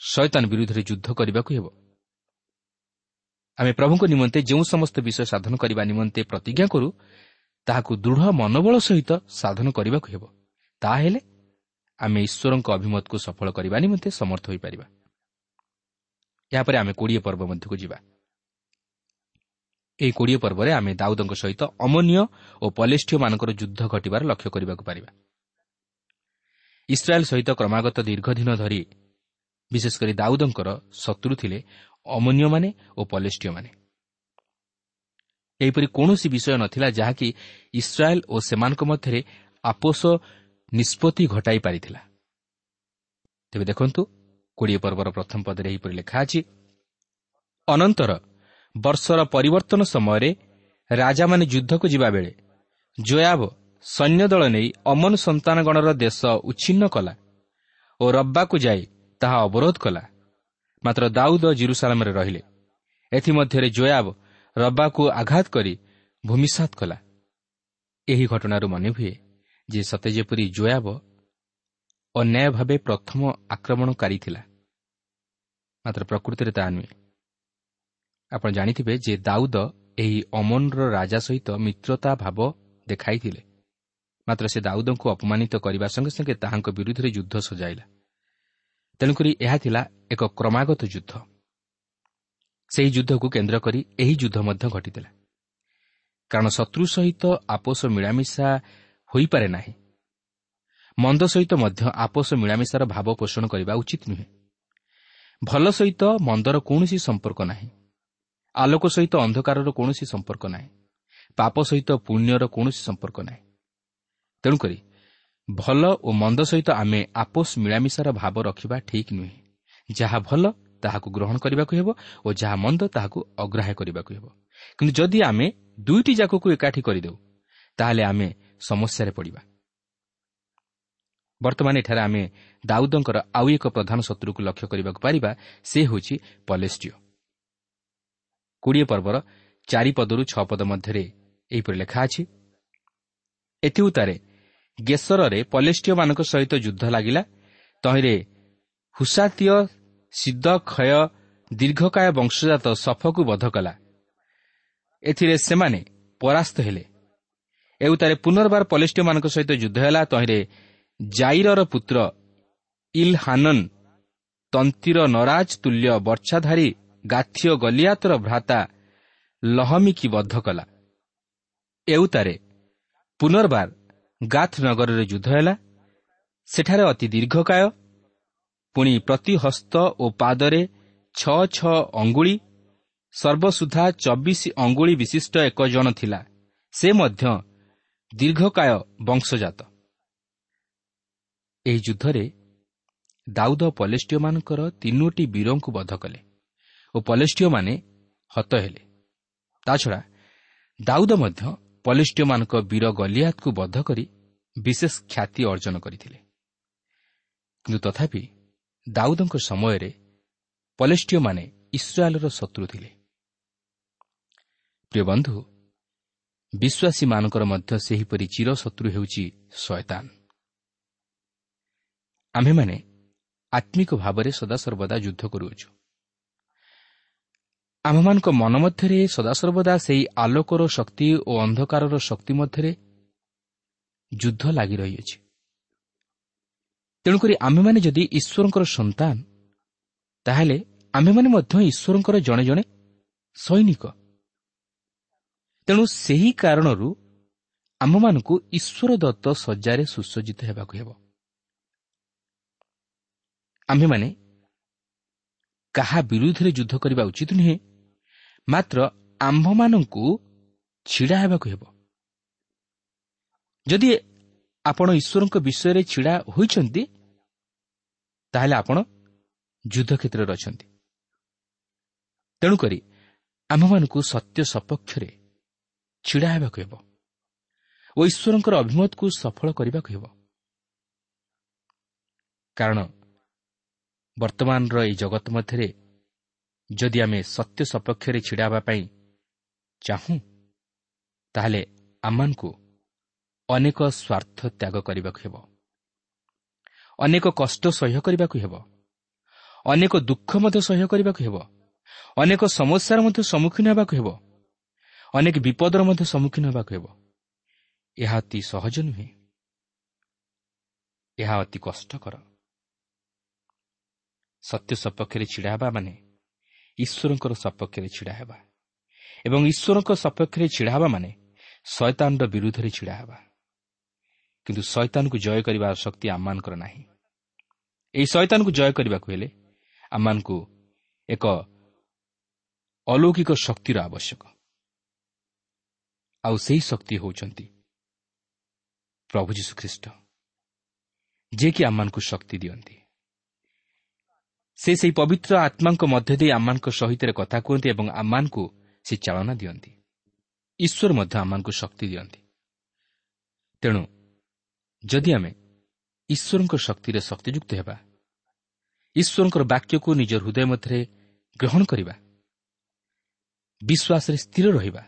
ଶୟତାନ ବିରୁଦ୍ଧରେ ଯୁଦ୍ଧ କରିବାକୁ ହେବ। ଆମେ ପ୍ରଭୁଙ୍କ ନିମନ୍ତେ ଯେଉଁ ସମସ୍ତ ବିଷୟ ସାଧନ କରିବା ନିମନ୍ତେ ପ୍ରତିଜ୍ଞା କରୁ ତାହାକୁ ଦୃଢ଼ ମନୋବଳ ସହିତ ସାଧନ କରିବାକୁ ହେବ। ତାହେଲେ ଆମେ ଈଶ୍ୱରଙ୍କ ଅଭିମତକୁ ସଫଳ କରିବା ନିମନ୍ତେ ସମର୍ଥ ହୋଇପାରିବା। ଏହାପରେ ଆମେ କୋଡ଼ିଏ ପର୍ବ ମଧ୍ୟକୁ ଯିବା। ଏହି କୋଡ଼ିଏ ପର୍ବରେ ଆମେ ଦାଉଦଙ୍କ ସହିତ ଅମନୀୟ ଓ ପଲେଷ୍ଠିୟମାନଙ୍କର ଯୁଦ୍ଧ ଘଟିବାର ଲକ୍ଷ୍ୟ କରିବାକୁ ପାରିବା। ଇସ୍ରାଏଲ୍ ସହିତ କ୍ରମାଗତ ଦୀର୍ଘଦିନ ଧରି ବିଶେଷ କରି ଦାଉଦଙ୍କର ଶତ୍ରୁ ଥିଲେ ଅମନୀୟମାନେ ଓ ପଲେଷ୍ଟିୟମାନେ ଏହିପରି କୌଣସି ବିଷୟ ନଥିଲା ଯାହାକି ଇସ୍ରାଏଲ୍ ଓ ସେମାନଙ୍କ ମଧ୍ୟରେ ଆପୋଷ ନିଷ୍ପତ୍ତି ଘଟାଇ ପାରିଥିଲା। ତେବେ ଦେଖନ୍ତୁ କୋଡ଼ିଏ ପର୍ବର ପ୍ରଥମ ପଦରେ ଏହିପରି ଲେଖା ଅଛି ଅନନ୍ତର ବର୍ଷର ପରିବର୍ତ୍ତନ ସମୟରେ ରାଜାମାନେ ଯୁଦ୍ଧକୁ ଯିବାବେଳେ ଜୟାବ ସୈନ୍ୟ ଦଳ ନେଇ ଅମନ ସନ୍ତାନଗଣର ଦେଶ ଉଚ୍ଛିନ୍ନ କଲା ଓ ରବ୍ବାକୁ ଯାଇ ତାହା ଅବରୋଧ କଲା। ମାତ୍ର ଦାଉଦ ଜିରୁସାଲାମରେ ରହିଲେ। ଏଥିମଧ୍ୟରେ ଜୟାବ ରବ୍ବାକୁ ଆଘାତ କରି ଭୂମିସାତ କଲା। ଏହି ଘଟଣାରୁ ମନେ ହୁଏ ଯେ ସତେ ଯେପରି ଜୟାବ ଅନ୍ୟାୟ ଭାବେ ପ୍ରଥମ ଆକ୍ରମଣକାରୀ ଥିଲା। ମାତ୍ର ପ୍ରକୃତିରେ ତାହା ନୁହେଁ। ଆପଣ ଜାଣିଥିବେ ଯେ ଦାଉଦ ଏହି ଅମନର ରାଜା ସହିତ ମିତ୍ରତା ଭାବ ଦେଖାଇଥିଲେ। ମାତ୍ର ସେ ଦାଉଦଙ୍କୁ ଅପମାନିତ କରିବା ସଙ୍ଗେ ସଙ୍ଗେ ତାହାଙ୍କ ବିରୁଦ୍ଧରେ ଯୁଦ୍ଧ ସଜାଇଲା। ତେଣୁକରି ଏହା ଥିଲା ଏକ କ୍ରମାଗତ ଯୁଦ୍ଧ। ସେହି ଯୁଦ୍ଧକୁ କେନ୍ଦ୍ର କରି ଏହି ଯୁଦ୍ଧ ମଧ୍ୟ ଘଟିଥିଲା। କାରଣ ଶତ୍ରୁ ସହିତ ଆପୋଷ ମିଳାମିଶା ହୋଇପାରେ ନାହିଁ। ମନ୍ଦ ସହିତ ମଧ୍ୟ ଆପୋଷ ମିଳାମିଶାର ଭାବ ପୋଷଣ କରିବା ଉଚିତ ନୁହେଁ। ଭଲ ସହିତ ମନ୍ଦର କୌଣସି ସମ୍ପର୍କ ନାହିଁ। ଆଲୋକ ସହିତ ଅନ୍ଧକାରର କୌଣସି ସମ୍ପର୍କ ନାହିଁ। ପାପ ସହିତ ପୁଣ୍ୟର କୌଣସି ସମ୍ପର୍କ ନାହିଁ। ତେଣୁକରି ଭଲ ଓ ମନ୍ଦ ସହିତ ଆମେ ଆପୋଷ ମିଳାମିଶାର ଭାବ ରଖିବା ଠିକ୍ ନୁହେଁ। ଯାହା ଭଲ ତାହାକୁ ଗ୍ରହଣ କରିବାକୁ ହେବ ଓ ଯାହା ମନ୍ଦ ତାହାକୁ ଅଗ୍ରାହ୍ୟ କରିବାକୁ ହେବ। କିନ୍ତୁ ଯଦି ଆମେ ଦୁଇଟି ଯାକକୁ ଏକାଠି କରିଦେଉ ତାହେଲେ ଆମେ ସମସ୍ୟାରେ ପଡ଼ିବା। ବର୍ତ୍ତମାନ ଏଠାରେ ଆମେ ଦାଉଦଙ୍କର ଆଉ ଏକ ପ୍ରଧାନ ଶତ୍ରୁକୁ ଲକ୍ଷ୍ୟ କରିବାକୁ ପାରିବା ସେ ହେଉଛି ପଲେଷ୍ଟିଓ କୋଡ଼ିଏ ପର୍ବର ଚାରିପଦରୁ ଛଅ ପଦ ମଧ୍ୟରେ ଏହିପରି ଲେଖା ଅଛି ଏଥିଉତାରେ ଗେସରରେ ପଲେଷ୍ଟିୟମାନଙ୍କ ସହିତ ଯୁଦ୍ଧ ଲାଗିଲା ତହିଁରେ ହୁସାତୀୟ ସିଦ୍ଧ କ୍ଷୟ ଦୀର୍ଘକାୟ ବଂଶଜାତ ସଫକୁ ବଧ କଲା ଏଥିରେ ସେମାନେ ପରାସ୍ତ ହେଲେ। ଏଉତାରେ ପୁନର୍ବାର ପଲେଷ୍ଟିୟମାନଙ୍କ ସହିତ ଯୁଦ୍ଧ ହେଲା ତହିଁରେ ଜାଇରର ପୁତ୍ର ଇଲ୍ ହାନନ୍ ତନ୍ତିର ନରାଜ ତୁଲ୍ୟ ବର୍ଷାଧାରୀ ଗାଥିଓ ଗଲିଆତର ଭ୍ରାତା ଲହମିକି ବଦ୍ଧ କଲା ଏଉତାରେ ପୁନର୍ବାର ଗାଥ ନଗରରେ ଯୁଦ୍ଧ ହେଲା। ସେଠାରେ ଅତି ଦୀର୍ଘକାୟ ପୁଣି ପ୍ରତି ହସ୍ତ ଓ ପାଦରେ ଛଅ ଛଅ ଅଙ୍ଗୁଳି ସର୍ବସୁଦ୍ଧା ଚବିଶ ଅଙ୍ଗୁଳି ବିଶିଷ୍ଟ ଏକ ଜଣ ଥିଲା। ସେ ମଧ୍ୟ ଦୀର୍ଘକାୟ ବଂଶଜାତ। ଏହି ଯୁଦ୍ଧରେ ଦାଉଦ ପଲେଷ୍ଟିୟମାନଙ୍କର ତିନୋଟି ବୀରଙ୍କୁ ବଧ କଲେ ଓ ପଲେଷ୍ଟିୟମାନେ ହତ ହେଲେ। ତାଛଡ଼ା ଦାଉଦ ମଧ୍ୟ ପଲିଷ୍ଟିୟମାନଙ୍କ ବୀର ଗଲିଆତକୁ ବଦ୍ଧ କରି ବିଶେଷ ଖ୍ୟାତି ଅର୍ଜନ କରିଥିଲେ। କିନ୍ତୁ ତଥାପି ଦାଉଦଙ୍କ ସମୟରେ ପଲେଷ୍ଟିୟମାନେ ଇସ୍ରାଏଲର ଶତ୍ରୁ ଥିଲେ। ପ୍ରିୟ ବନ୍ଧୁ ବିଶ୍ୱାସୀମାନଙ୍କର ମଧ୍ୟ ସେହିପରି ଚିରଶତ୍ରୁ ହେଉଛି ଶୟତାନ ଆମ୍ଭେମାନେ ଆତ୍ମିକ ଭାବରେ ସଦାସର୍ବଦା ଯୁଦ୍ଧ କରୁଅଛୁ। ଆମ୍ଭମାନଙ୍କ ମନ ମଧ୍ୟରେ ସଦାସର୍ବଦା ସେହି ଆଲୋକର ଶକ୍ତି ଓ ଅନ୍ଧକାରର ଶକ୍ତି ମଧ୍ୟରେ ଯୁଦ୍ଧ ଲାଗି ରହିଅଛି। ତେଣୁକରି ଆମ୍ଭେମାନେ ଯଦି ଈଶ୍ୱରଙ୍କର ସନ୍ତାନ ତାହେଲେ ଆମ୍ଭେମାନେ ମଧ୍ୟ ଈଶ୍ୱରଙ୍କର ଜଣେ ଜଣେ ସୈନିକ। ତେଣୁ ସେହି କାରଣରୁ ଆମ୍ଭମାନଙ୍କୁ ଈଶ୍ୱର ଦତ୍ତ ଶଯ୍ୟାରେ ସୁସଜ୍ଜିତ ହେବାକୁ ହେବ। ଆମ୍ଭେମାନେ କାହା ବିରୁଦ୍ଧରେ ଯୁଦ୍ଧ କରିବା ଉଚିତ ନୁହେଁ ମାତ୍ର ଆମ୍ଭମାନଙ୍କୁ ଛିଡ଼ା ହେବାକୁ ହେବ। ଯଦି ଆପଣ ଈଶ୍ୱରଙ୍କ ବିଷୟରେ ଛିଡ଼ା ହୋଇଛନ୍ତି ତାହେଲେ ଆପଣ ଯୁଦ୍ଧ କ୍ଷେତ୍ରରେ ଅଛନ୍ତି। ତେଣୁକରି ଆମ୍ଭମାନଙ୍କୁ ସତ୍ୟ ସପକ୍ଷରେ ଛିଡ଼ା ହେବାକୁ ହେବ ଓ ଈଶ୍ୱରଙ୍କର ଅଭିମତକୁ ସଫଳ କରିବାକୁ ହେବ। କାରଣ ବର୍ତ୍ତମାନର ଏହି ଜଗତ ମଧ୍ୟରେ ଯଦି ଆମେ ସତ୍ୟ ସପକ୍ଷରେ ଛିଡ଼ା ହେବା ପାଇଁ ଚାହୁଁ ତାହେଲେ ଆମମାନଙ୍କୁ ଅନେକ ସ୍ୱାର୍ଥ ତ୍ୟାଗ କରିବାକୁ ହେବ। ଅନେକ କଷ୍ଟ ସହ୍ୟ କରିବାକୁ ହେବ। ଅନେକ ଦୁଃଖ ମଧ୍ୟ ସହ୍ୟ କରିବାକୁ ହେବ। ଅନେକ ସମସ୍ୟାର ମଧ୍ୟ ସମ୍ମୁଖୀନ ହେବାକୁ ହେବ। ଅନେକ ବିପଦର ମଧ୍ୟ ସମ୍ମୁଖୀନ ହେବାକୁ ହେବ। ଏହା ଅତି ସହଜ ନୁହେଁ। ଏହା ଅତି କଷ୍ଟକର। ସତ୍ୟ ସପକ୍ଷରେ ଛିଡ଼ା ହେବା ମାନେ ଈଶ୍ୱରଙ୍କର ସପକ୍ଷରେ ଛିଡ଼ା ହେବା। ଏବଂ ଈଶ୍ୱରଙ୍କ ସପକ୍ଷରେ ଛିଡ଼ା ହେବା ମାନେ ଶୈତାନର ବିରୁଦ୍ଧରେ ଛିଡ଼ା ହେବା। କିନ୍ତୁ ଶୈତାନକୁ ଜୟ କରିବା ଶକ୍ତି ଆମମାନଙ୍କର ନାହିଁ ଏହି ଶୈତାନକୁ ଜୟ କରିବାକୁ ହେଲେ ଆମମାନଙ୍କୁ ଏକ ଅଲୌକିକ ଶକ୍ତିର ଆବଶ୍ୟକ ଆଉ ସେହି ଶକ୍ତି ହେଉଛନ୍ତି ପ୍ରଭୁ ଯୀଶୁଖ୍ରୀଷ୍ଟ ଯିଏକି ଆମମାନଙ୍କୁ ଶକ୍ତି ଦିଅନ୍ତି ସେ ସେହି ପବିତ୍ର ଆତ୍ମାଙ୍କ ମଧ୍ୟ ଦେଇ ଆମମାନଙ୍କ ସହିତ କଥା କୁହନ୍ତି ଏବଂ ଆମମାନଙ୍କୁ ସେ ଚାଳନା ଦିଅନ୍ତି ଈଶ୍ୱର ମଧ୍ୟ ଆମମାନଙ୍କୁ ଶକ୍ତି ଦିଅନ୍ତି ତେଣୁ ଯଦି ଆମେ ଈଶ୍ୱରଙ୍କ ଶକ୍ତିରେ ଶକ୍ତିଯୁକ୍ତ ହେବା ଈଶ୍ୱରଙ୍କର ବାକ୍ୟକୁ ନିଜ ହୃଦୟ ମଧ୍ୟରେ ଗ୍ରହଣ କରିବା ବିଶ୍ୱାସରେ ସ୍ଥିର ରହିବା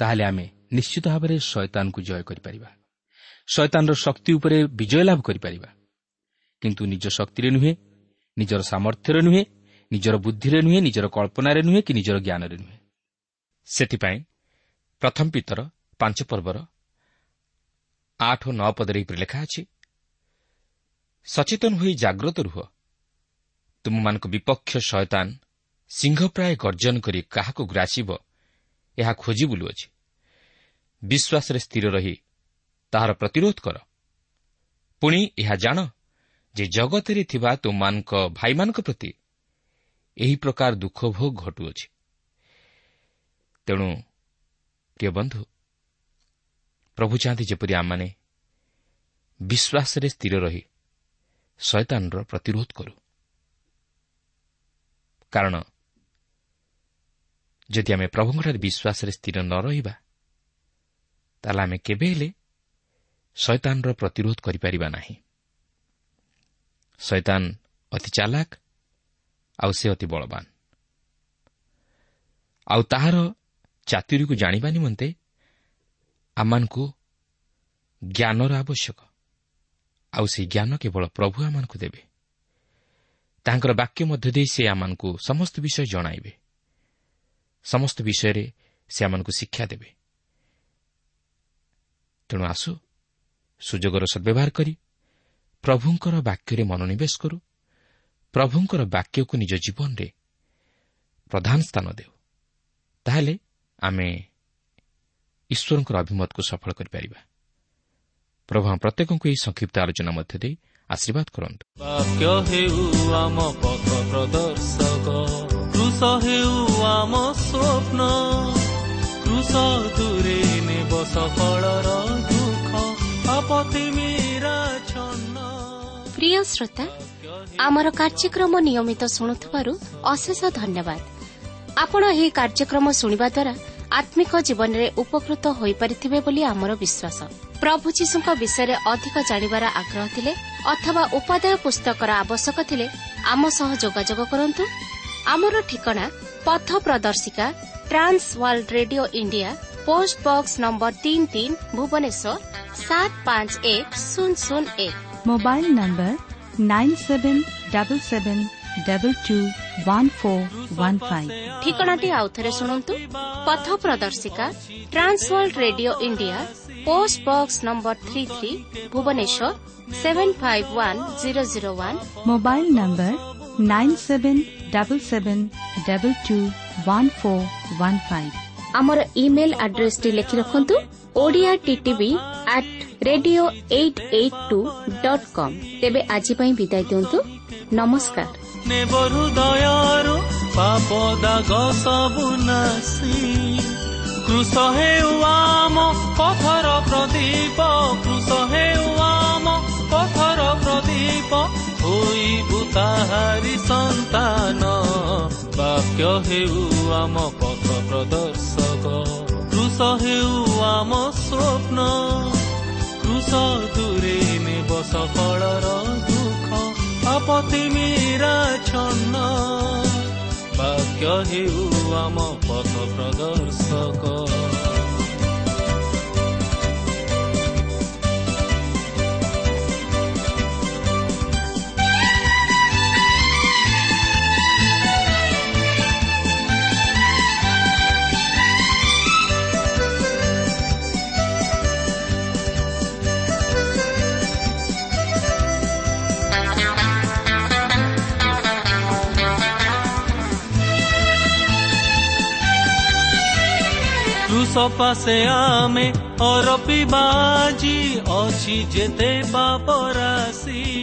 ତାହେଲେ ଆମେ ନିଶ୍ଚିତ ଭାବରେ ଶୟତାନକୁ ଜୟ କରିପାରିବା ଶୟତାନର ଶକ୍ତି ଉପରେ ବିଜୟ ଲାଭ କରିପାରିବା କିନ୍ତୁ ନିଜ ଶକ୍ତିରେ ନୁହେଁ ନିଜର ସାମର୍ଥ୍ୟରେ ନୁହେଁ ନିଜର ବୁଦ୍ଧିରେ ନୁହେଁ ନିଜର କଳ୍ପନାରେ ନୁହେଁ କି ନିଜର ଜ୍ଞାନରେ ନୁହେଁ ସେଥିପାଇଁ ପ୍ରଥମ ପିତର ପାଞ୍ଚ ପର୍ବର ଆଠ ନଅ ପଦରେ ଏହିପରି ଲେଖା ଅଛି ସଚେତନ ହୋଇ ଜାଗ୍ରତ ରୁହ। ତୁମମାନଙ୍କ ବିପକ୍ଷ ଶୟତାନ ସିଂହ ପ୍ରାୟ ଗର୍ଜନ କରି କାହାକୁ ଗ୍ରାସିବ ଏହା ଖୋଜି ବୁଲୁଅଛି। ବିଶ୍ୱାସରେ ସ୍ଥିର ରହି ତାହାର ପ୍ରତିରୋଧ କର। ପୁଣି ଏହା ଜାଣ ଯେ ଜଗତରେ ଥିବା ତୁମମାନଙ୍କ ଭାଇମାନଙ୍କ ପ୍ରତି ଏହି ପ୍ରକାର ଦୁଃଖ ଭୋଗ ଘଟୁଅଛି। ତେଣୁ ପ୍ରିୟ ବନ୍ଧୁ ପ୍ରଭୁ ଚାହାନ୍ତି ଯେପରି ଆମମାନେ ବିଶ୍ୱାସରେ ସ୍ଥିର ରହି ଶୟତାନର ପ୍ରତିରୋଧ କରୁ। କାରଣ ଯଦି ଆମେ ପ୍ରଭୁଙ୍କଠାରେ ବିଶ୍ୱାସରେ ସ୍ଥିର ନ ରହିବା ତାହେଲେ ଆମେ କେବେ ହେଲେ ଶୈତାନର ପ୍ରତିରୋଧ କରିପାରିବା ନାହିଁ। ଶୈତାନ ଅତି ଚାଲାକ ଆଉ ସେ ଅତି ବଳବାନ। ଆଉ ତାହାର ଚାତୁରୀକୁ ଜାଣିବା ନିମନ୍ତେ ଆମମାନଙ୍କୁ ଜ୍ଞାନର ଆବଶ୍ୟକ। ଆଉ ସେହି ଜ୍ଞାନ କେବଳ ପ୍ରଭୁ ଆମମାନଙ୍କୁ ଦେବେ। ତାଙ୍କର ବାକ୍ୟ ମଧ୍ୟ ଦେଇ ସେ ଆମମାନଙ୍କୁ ସମସ୍ତ ବିଷୟ ଜଣାଇବେ। ସମସ୍ତ ବିଷୟରେ ସେ ଆମମାନଙ୍କୁ ଶିକ୍ଷା ଦେବେ। ତେଣୁ ଆସୁ ସୁଯୋଗର ସଦ୍ବ୍ୟବହାର କରି ପ୍ରଭୁଙ୍କର ବାକ୍ୟରେ ମନୋନିବେଶ କରୁ ପ୍ରଭୁଙ୍କର ବାକ୍ୟକୁ ନିଜ ଜୀବନରେ ପ୍ରଧାନ ସ୍ଥାନ ଦେଉ। ତାହେଲେ ଆମେ ଈଶ୍ୱରଙ୍କର ଅଭିମତକୁ ସଫଳ କରିପାରିବା। ପ୍ରଭୁ ପ୍ରତ୍ୟେକଙ୍କୁ ଏହି ସଂକ୍ଷିପ୍ତ ଆଲୋଚନା ମଧ୍ୟ ଦେଇ ଆଶୀର୍ବାଦ କରନ୍ତୁ। ବାକ୍ୟ ହେଉ ଆମ ପଥ ପ୍ରଦର୍ଶକ କୃଷ ହେଉ ଆମ ସ୍ୱପ୍ନ କୃଷ ଦୂରେ ନେବ ସଫଳର ଦୁଃଖ ଆପତି ମୀରା ଛନ୍ନ। ପ୍ରିୟ ଶ୍ରୋତା ଆମର କାର୍ଯ୍ୟକ୍ରମ ନିୟମିତ ଶୁଣୁଥିବାରୁ ଅଶେଷ ଧନ୍ୟବାଦ। ଆପଣ ଏହି କାର୍ଯ୍ୟକ୍ରମ ଶୁଣିବା ଦ୍ୱାରା ଆତ୍ମିକ ଜୀବନରେ ଉପକୃତ ହୋଇପାରିଥିବେ ବୋଲି ଆମର ବିଶ୍ୱାସ ପ୍ରଭୁ ଯୀଶୁଙ୍କ ବିଷୟରେ ଅଧିକ ଜାଣିବାର ଆଗ୍ରହ ଥିଲେ ଅଥବା ଉପାଦେୟ ପୁସ୍ତକର ଆବଶ୍ୟକ ଥିଲେ ଆମ ସହ ଯୋଗାଯୋଗ କରନ୍ତୁ ଆମର ଠିକଣା ପଥ ପ୍ରଦର୍ଶିକା Trans World Radio India post box number ତିନି ତିନି ଭୁବନେଶ୍ୱର ସାତ ପାଞ୍ଚ ଏକ ଶୂନ ଶୂନ ଏକ mobile number nine seven double seven double two one four one five ଠିକଣାଟି ଆଉଥରେ ଶୁଣନ୍ତୁ পথ প্রদর্শিকা trans world radio India post box number three three Bhubaneswar seven five one zero zero one mobile number nine seven double seven double two one four one five আমার ইমেল আড্রেসটি লিখে রাখন্তু ওড়িয়া টিভি আট radio eight eight two dot com তেবে আজ বিদায় দিন্তু নমস্কার ନମସ୍କାର ନେବ ହୃଦୟରୁ ପାପ ଦାଗ ସବୁ ନାଶି କୃଷ ହେଉ ଆମ ପଥର ପ୍ରଦୀପ କୃଷ ହେଉ ଆମ ପଥର ପ୍ରଦୀପ ହୋଇବୁ ତାହାରି ସନ୍ତାନ ବାକ୍ୟ ହେଉ ଆମ ପଥ ପ୍ରଦର୍ଶକ କୃଷ ହେଉ ଆମ ସ୍ୱପ୍ନ କୃଷ ଦୂରେ ନେବ ସଫଳର ଦୁଃଖ ଆପତି ମୀରା ଛନ୍ନ ବାକ୍ୟ ହେଉ ଆମ ପଥ ପ୍ରଦର୍ଶକ ପାଶେ ଆମେ ଅରପିବା ଆଜି ଅଛି ଯେତେ କେବଳ